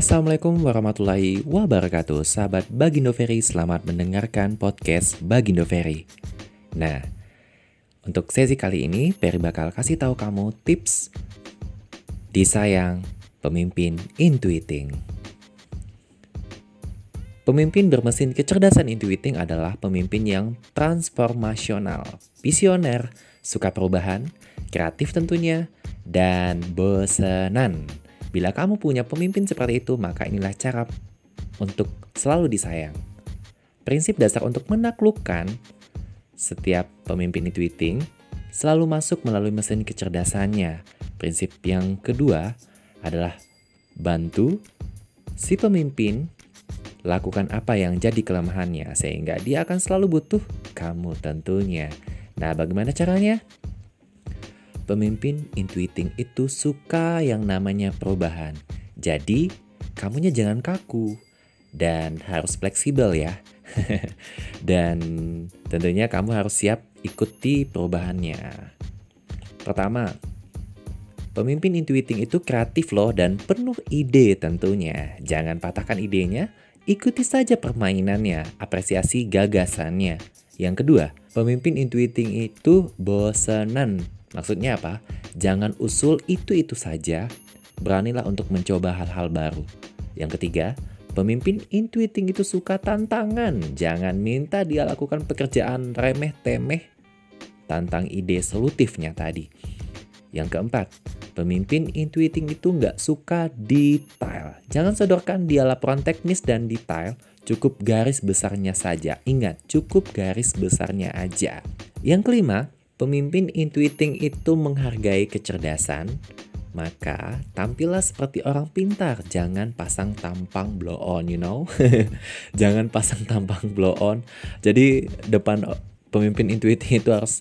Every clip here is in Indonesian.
Assalamualaikum warahmatullahi wabarakatuh. Sahabat Bagindo Ferry selamat mendengarkan podcast Bagindo Ferry. Nah, untuk sesi kali ini Ferry bakal kasih tahu kamu tips Disayang Pemimpin Intuiting. Pemimpin bermesin kecerdasan intuiting adalah pemimpin yang transformasional, visioner, suka perubahan, kreatif tentunya, dan bosenan. Bila kamu punya pemimpin seperti itu, maka inilah cara untuk selalu disayang. Prinsip dasar untuk menaklukkan setiap pemimpin tweeting selalu masuk melalui mesin kecerdasannya. Prinsip yang kedua adalah bantu si pemimpin lakukan apa yang jadi kelemahannya sehingga dia akan selalu butuh kamu tentunya. Nah, bagaimana caranya? Pemimpin intuiting itu suka yang namanya perubahan. Jadi, kamunya jangan kaku dan harus fleksibel ya. dan tentunya kamu harus siap ikuti perubahannya. Pertama, pemimpin intuiting itu kreatif loh dan penuh ide tentunya. Jangan patahkan idenya, ikuti saja permainannya, apresiasi gagasannya. Yang kedua, pemimpin intuiting itu bosenan Maksudnya apa? Jangan usul itu-itu saja, beranilah untuk mencoba hal-hal baru. Yang ketiga, pemimpin intuiting itu suka tantangan. Jangan minta dia lakukan pekerjaan remeh-temeh, tantang ide solutifnya tadi. Yang keempat, pemimpin intuiting itu nggak suka detail. Jangan sodorkan dia laporan teknis dan detail, cukup garis besarnya saja. Ingat, cukup garis besarnya aja. Yang kelima, Pemimpin intuiting itu menghargai kecerdasan, maka tampillah seperti orang pintar. Jangan pasang tampang blow on, you know. Jangan pasang tampang blow on. Jadi depan pemimpin intuiting itu harus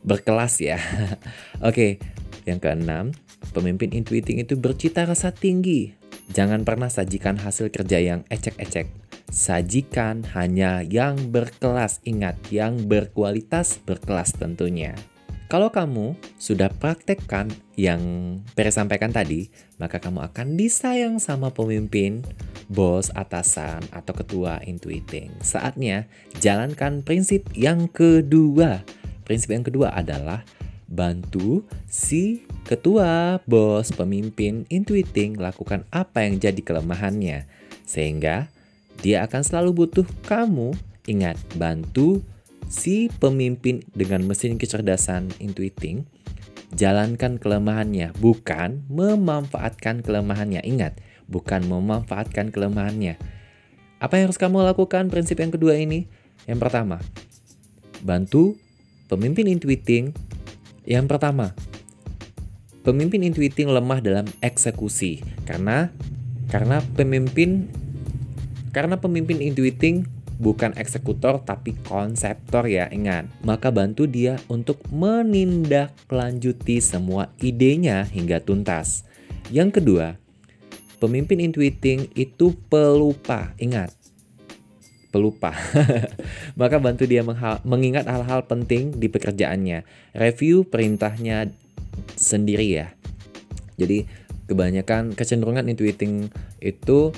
berkelas ya. Oke, yang keenam, pemimpin intuiting itu bercita rasa tinggi. Jangan pernah sajikan hasil kerja yang ecek-ecek Sajikan hanya yang berkelas, ingat yang berkualitas berkelas tentunya. Kalau kamu sudah praktekkan yang Pere sampaikan tadi, maka kamu akan disayang sama pemimpin, bos, atasan, atau ketua intuiting. Saatnya jalankan prinsip yang kedua. Prinsip yang kedua adalah bantu si ketua, bos, pemimpin intuiting lakukan apa yang jadi kelemahannya. Sehingga dia akan selalu butuh kamu. Ingat, bantu si pemimpin dengan mesin kecerdasan intuiting. Jalankan kelemahannya, bukan memanfaatkan kelemahannya. Ingat, bukan memanfaatkan kelemahannya. Apa yang harus kamu lakukan prinsip yang kedua ini? Yang pertama, bantu pemimpin intuiting. Yang pertama, pemimpin intuiting lemah dalam eksekusi karena karena pemimpin karena pemimpin intuiting bukan eksekutor tapi konseptor ya, ingat. Maka bantu dia untuk menindaklanjuti semua idenya hingga tuntas. Yang kedua, pemimpin intuiting itu pelupa, ingat. Pelupa. Maka bantu dia mengingat hal-hal penting di pekerjaannya. Review perintahnya sendiri ya. Jadi kebanyakan kecenderungan intuiting itu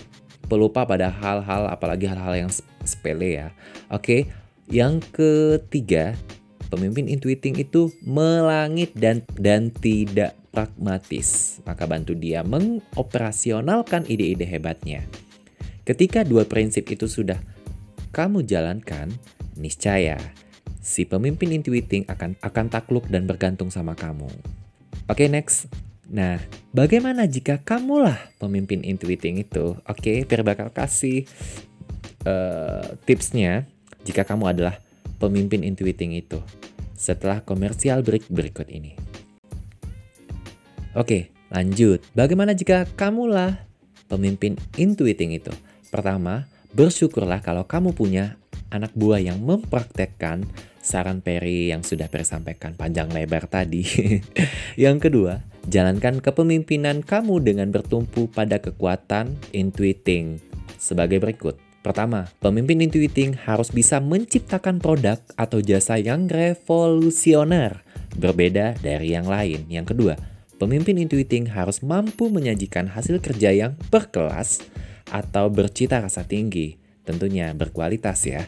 pelupa pada hal-hal apalagi hal-hal yang sepele ya. Oke, yang ketiga, pemimpin intuiting itu melangit dan dan tidak pragmatis. Maka bantu dia mengoperasionalkan ide-ide hebatnya. Ketika dua prinsip itu sudah kamu jalankan, niscaya si pemimpin intuiting akan akan takluk dan bergantung sama kamu. Oke, okay, next. Nah, bagaimana jika kamulah pemimpin intuiting itu? Oke, okay, bakal kasih uh, tipsnya jika kamu adalah pemimpin intuiting itu setelah komersial break berikut ini. Oke, lanjut. Bagaimana jika kamulah pemimpin intuiting itu? Pertama, bersyukurlah kalau kamu punya anak buah yang mempraktekkan saran Perry yang sudah Perry sampaikan panjang lebar tadi. yang kedua, jalankan kepemimpinan kamu dengan bertumpu pada kekuatan intuiting sebagai berikut. Pertama, pemimpin intuiting harus bisa menciptakan produk atau jasa yang revolusioner, berbeda dari yang lain. Yang kedua, pemimpin intuiting harus mampu menyajikan hasil kerja yang berkelas atau bercita rasa tinggi, tentunya berkualitas ya.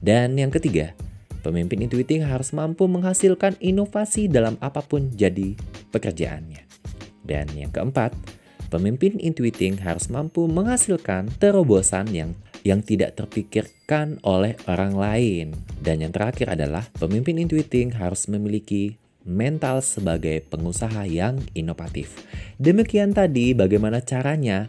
Dan yang ketiga, pemimpin intuiting harus mampu menghasilkan inovasi dalam apa pun jadi pekerjaannya. Dan yang keempat, pemimpin intuiting harus mampu menghasilkan terobosan yang yang tidak terpikirkan oleh orang lain. Dan yang terakhir adalah pemimpin intuiting harus memiliki mental sebagai pengusaha yang inovatif. Demikian tadi bagaimana caranya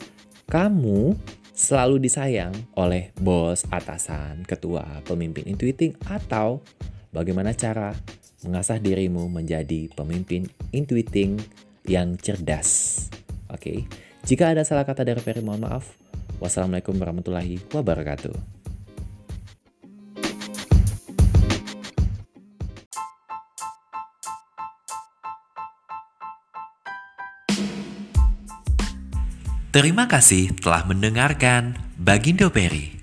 kamu selalu disayang oleh bos, atasan, ketua, pemimpin intuiting atau bagaimana cara mengasah dirimu menjadi pemimpin intuiting yang cerdas. Oke. Okay? Jika ada salah kata dari Ferry mohon maaf. Wassalamualaikum warahmatullahi wabarakatuh. Terima kasih telah mendengarkan Bagindo Peri.